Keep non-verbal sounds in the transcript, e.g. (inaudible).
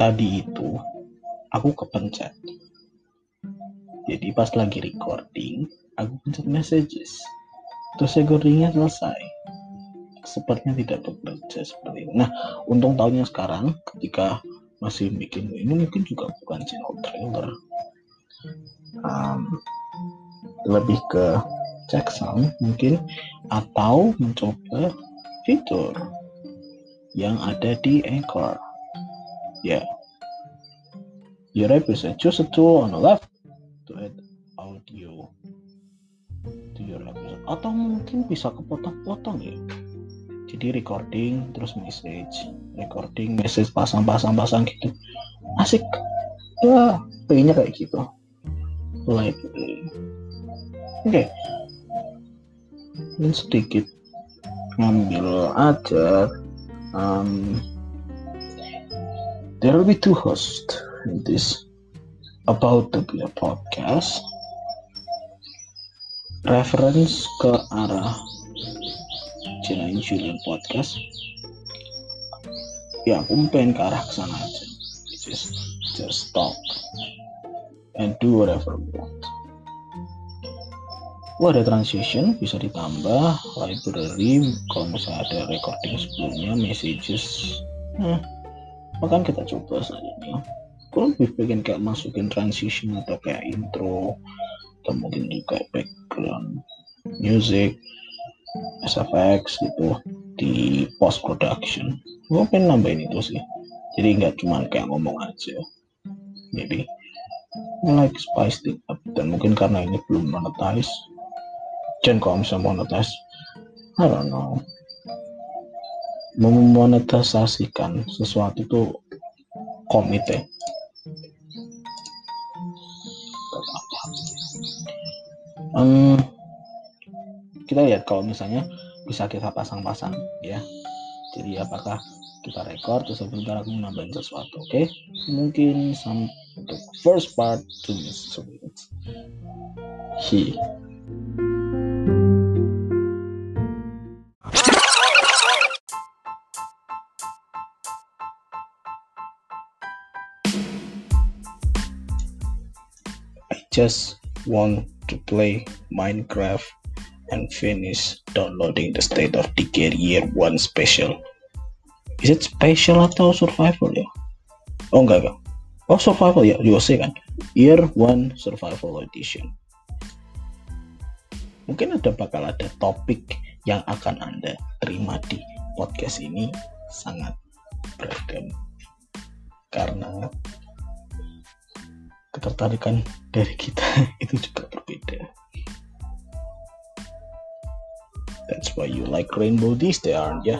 tadi itu aku kepencet. Jadi pas lagi recording aku pencet messages. Terus recordingnya selesai. Sepertinya tidak bekerja seperti itu. Nah untung tahunnya sekarang ketika masih bikin ini mungkin juga bukan channel trailer. Um, lebih ke checksum mungkin atau mencoba fitur yang ada di Anchor yeah. your episode choose a tool on the left to add audio to your episode atau mungkin bisa kepotong-potong ya. Jadi recording terus message. Recording message pasang-pasang-pasang gitu. Asik. Ya pengennya kayak gitu. Like oke. Okay. ini sedikit ngambil aja um, there will be two hosts in this about to be a podcast. Reference ke arah Jelain Julian podcast. Ya aku pengen ke arah ke sana aja. Just just talk and do whatever we want. Oh ada transition bisa ditambah. Library kalau misalnya ada recording sebelumnya messages. Nah makan kita coba saja nih. Aku lebih pengen kayak masukin transition atau kayak intro atau mungkin juga background music SFX gitu di post production gue pengen nambahin itu sih. Jadi nggak cuma kayak ngomong aja. Maybe like spice it up. Dan mungkin karena ini belum monetize dan kalau misalnya monetize. I don't know memonetisasikan sesuatu tuh komit um, kita lihat kalau misalnya bisa kita pasang-pasang ya. Jadi apakah kita record terus sebentar aku nambahin sesuatu oke? Okay? mungkin untuk first part two minutes he just want to play Minecraft and finish downloading the State of Decay Year 1 Special. Is it special atau survival ya? Oh enggak enggak. Oh survival ya, USA kan? Year 1 Survival Edition. Mungkin ada bakal ada topik yang akan Anda terima di podcast ini sangat beragam. Karena ketertarikan dari kita (laughs) itu juga berbeda. That's why you like rainbow these days, aren't you?